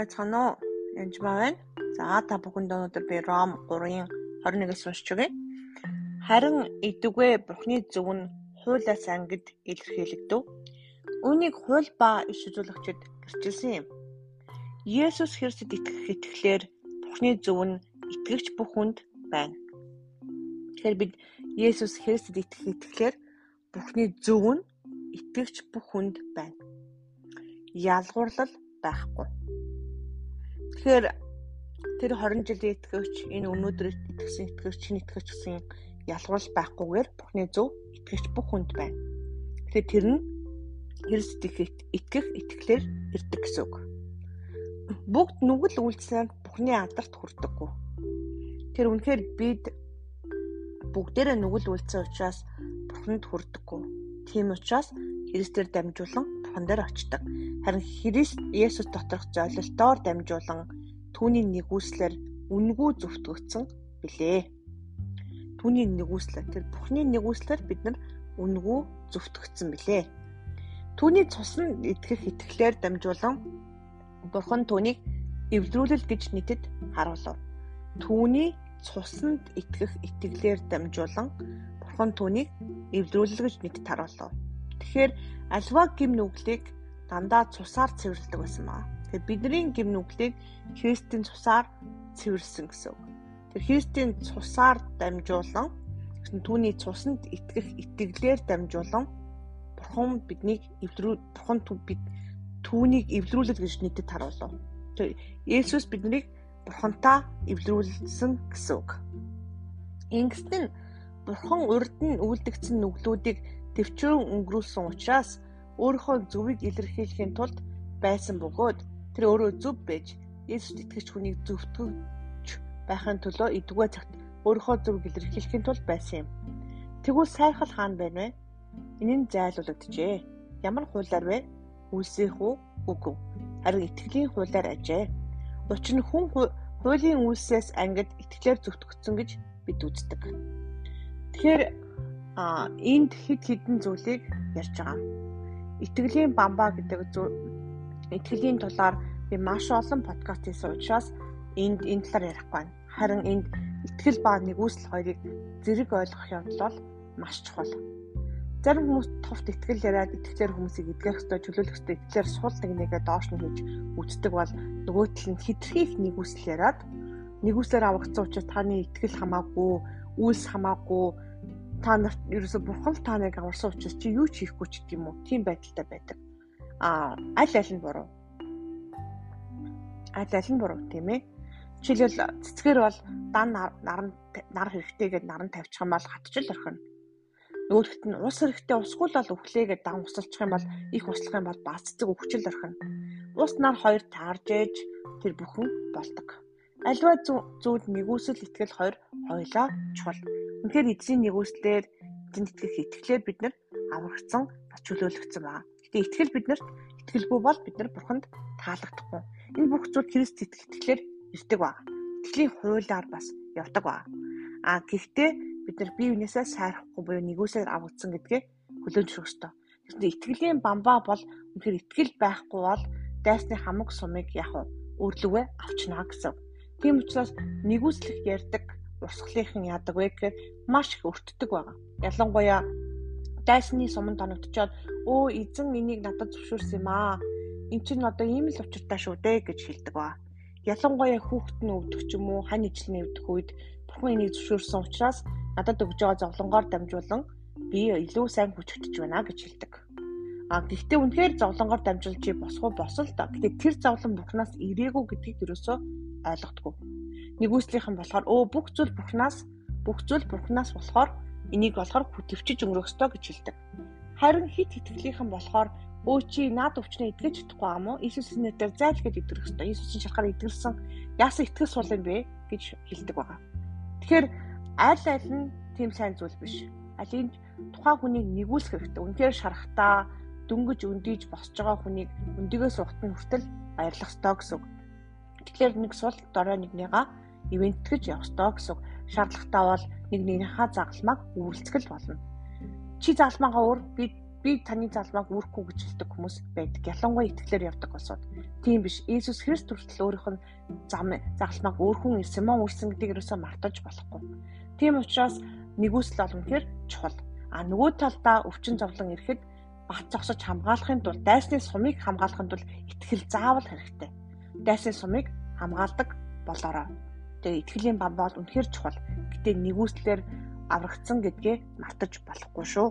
байцгаана уу? Янжмаа байна. За та бүхэнд өнөөдөр би Ром 3-ын 21-ээс уншиж өгье. Харин идүгэ Бурхны зөв нь хуулиас ангид илэрхийлэгдэв. Үүнийг хууль ба иш үзүүлэгчид гэрчилсэн юм. Есүс Христэд итгэх итгэлээр Бурхны зөв нь итгэгч бүх хүнд байна. Тэгэхээр бид Есүс Христэд итгэх итгэлээр Бурхны зөв нь итгэгч бүх хүнд байна. Ялгуурлал байхгүй. Тэгэхээр тэр 20 жилийн итгэгч энэ өнөөдөр итгэсэн итгэгч чинь итгэгч гэсэн ялгуурл байхгүйгээр Бурхны зөв итгэгч бүх хүнд байна. Тэгэхээр тэр нь Христ итгэх итгэлээр ирдэг гэсэн үг. Бүгд нүгэл үйлчлэн Бурхны алдарт хүрдэггүй. Тэр үнэхээр бид бүгдээрээ нүгэл үйлцэн учраас Бурханд хүрдэггүй. Тийм учраас Христээр дамжуулан бурхан дээр очдог. Харин Христ Есүс доторх золилтоор дамжуулан түүний нэгүслэр үнгүй зөвтгөгдсөн билээ. Түүний нэгүслэр тэр Бурхны нэгүслэр бид нар үнгүй зөвтгөгдсөн билээ. Түүний цуснд итгэх итгэлээр дамжуулан Бурхан түүнийг эвлэрүүлэл гэж нийтэд харуулв. Түүний цуснд итгэх итгэлээр дамжуулан Бурхан түүнийг эвлэрүүлэл гэж нийтэд харуулв. Тэгэхээр альва гим нүглийг дандаа цусаар цэвэрлдэг байсан маа. Тэгэхээр бидний гим нүглийг Христийн цусаар цэвэрлсэн гэсэн үг. Тэр Христийн цусаар дамжуулан түүний цуснд итгэх итгэлээр дамжуулан Бурхан биднийг эвлэрүү Бурхан бид түүнийг эвлэрүүлэл гэж нийтэд харуулв. Тэр Есүс биднийг Бурхантай эвлэрүүлсэн гэсэн үг. Ингэсэн нь Бурхан урд нь үлдэгдсэн нүглүүдийг төвчрөн өнгөрүүлсэн учраас өөрийнхөө зөвийг илэрхийлэхийн тулд байсан бөгөөд тэр өөрөө зөв байж Есүст итгэж хүнийг зөвтгөж байхын төлөө эдгээр цагт өөрийнхөө зөвийг илэрхийлэхийн тулд байсан юм. Тэгвэл сайхал хаан байна вэ? Энэ нь зайлуулагджээ. Ямар хуулиар вэ? Үлсэх үү? Үгүй. Харин итгэлийн хуулиар ажээ. Учир нь хүн хуулийн үйлсээс ангид итгэлээр зөвтгөгдсөн гэж бид үздэг. Тэгэхээр а энд хэд хэдэн зүйлийг ярьж байгаа. Итгэлийн бамбаа гэдэг зүйл итгэлийн тулаар би маш олон подкаст хийсэн учраас энд энэ талаар ярихгүй байна. Харин энд итгэл ба нэгүсэл хоёрыг зэрэг ойлгох явдал бол маш чухал. Зарим хүмүүс товт итгэл яриад итгэлээр хүмүүсийг эдгэх ёстой, чөлөөлөх ёстой, итгэлээр сул нэг нэгэ доош нь хийж үздэг бол нөгөө тал нь хитрхийх нэгүсэл яриад нэгүслэр аврагдсан учраас таны итгэл хамаагүй, үйлс хамаагүй та нарт ерөөсө бурхан л та нарыг аварсан учраас чи юу ч хийхгүй ч гэдэм үү тийм байдалтай байдаг. А аль аль нь буруу. Аль аль нь буруу тийм ээ. Жишээлбэл цэцгээр бол дан нар нар хэрэгтэй гэдээ наран тавьчих юм бол хатчил орхино. Нөгөөхт нь ус хэрэгтэй усгүй л өглөөгээд дан усалчих юм бол их услах юм бол бас цэцэг өвчл орхино. Ус нар хоёр таарж ээж тэр бүхэн болдог. Альва зүйл нэгүсэл итгэл хоёр хоёлаа чухал Үнэхээр эзэн нэгүслэр эзэн итгэх итгэлээр бид нар аврагдсан чөлөөлөгдсөн байна. Гэтэ итгэл биднэрт итгэлгүй бол бид нар бурханд таалагдахгүй. Энэ бүх зүйл Христ итгэлээр ирдэг байна. Итгэлийн хуулиар бас явдаг байна. А гэхдээ бид нар бие биенээсээ сайрахгүй буюу нэгүсээр аврагдсан гэдгээ зөвшөөрөх ёстой. Тэгвэл итгэлийн бамбаа бол үнэхээр итгэл байхгүй бол дайсны хамаг сумыг яг өөрлөгөө авчнаа гэсэн. Тийм учраас нэгүслэх ярддаг урсгалынхан яадаг вэ гэхээр маш их өртдөг байгаа. Ялангуяа дайсны суманд оногдчоод өө эзэн энийг надад зөвшөөрсөн юм аа. Эн чинь одоо ийм л учиртай шүү дээ гэж хэлдэг ба. Ялангуяа хүүхэд нь өвдөх ч юм уу, хань ижлэн өвдөх үед бурхан энийг зөвшөөрсөн учраас надад өгж байгаа зовлонгоор дамжуулан би илүү сайн хүчтэй байна гэж хэлдэг. А гэхдээ үнэхээр зовлонгоор дамжуулж босгоо босол та. Гэтэ тэр зовлон бурхнаас ирээгүй гэдгийг юусоо ойлгохгүй нэгүслийнхэн болохоор өө бүх зүйл Бурханаас бүх зүйл Бурханаас болохоор энийг болохоор төвчж өнгөрөх ёстой гэж хэлдэг. Харин хит хитгэлийнхэн болохоор өө чи наад өвчнөө итгэж чадахгүй юм уу? Иесусийн нэрээр зайлшгүй итгэх ёстой. Иесусийн шалгаар итгэсэн яасан итгэл сул юм бэ гэж хэлдэг байгаа. Тэгэхээр аль аль нь тийм сайн зүйл биш. Энэ тухайн хүнийг нэгүүлэх хэрэгтэй. Үнээр шарахтаа дөнгөж өндийж босч байгаа хүнийг өндөгөөс ухтан хүртэл баярлах ёстой гэсэн. Тэгэхээр нэг сул дорой нэгнийгаа ивентгэж явах ёстой гэсэн шаардлагатай бол нэг нэгнийхээ загалмайг үйлцгэл болно. Чи загалмайгаа өөр би би таны залмааг үүрхгүй гэж хэлдэг хүмүүс байдаг. Ялангуяа итгэлээр явдаг болсод. Тийм биш. Иесус Христ хүртэл өөрийнх нь зам загалмааг өөрхөн ирсэн мөн үрсэн гэдгийг ерөөсөө мартаж болохгүй. Тийм учраас нэгүсэл олон хэр чухал. А нөгөө талдаа өвчин зовлон ирэхэд бат зогсож хамгаалахын тулд дайсны сумыг хамгаалахын тулд итгэл заавал хэрэгтэй. Дайсны сумыг хамгаалдаг болоорой. Тэгээ итгэлийн бамбал үнэхэр чухал. Гэтэ нэгүслэр аврагдсан гэдгээ мартаж болохгүй шүү.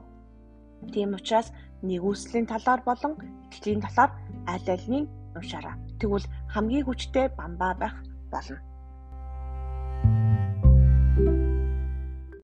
Тийм учраас нэгүслийн талаар болон итгэлийн талаар аль альнийг уншаарай. Тэгвэл хамгийн хүчтэй бамбаа байх болно.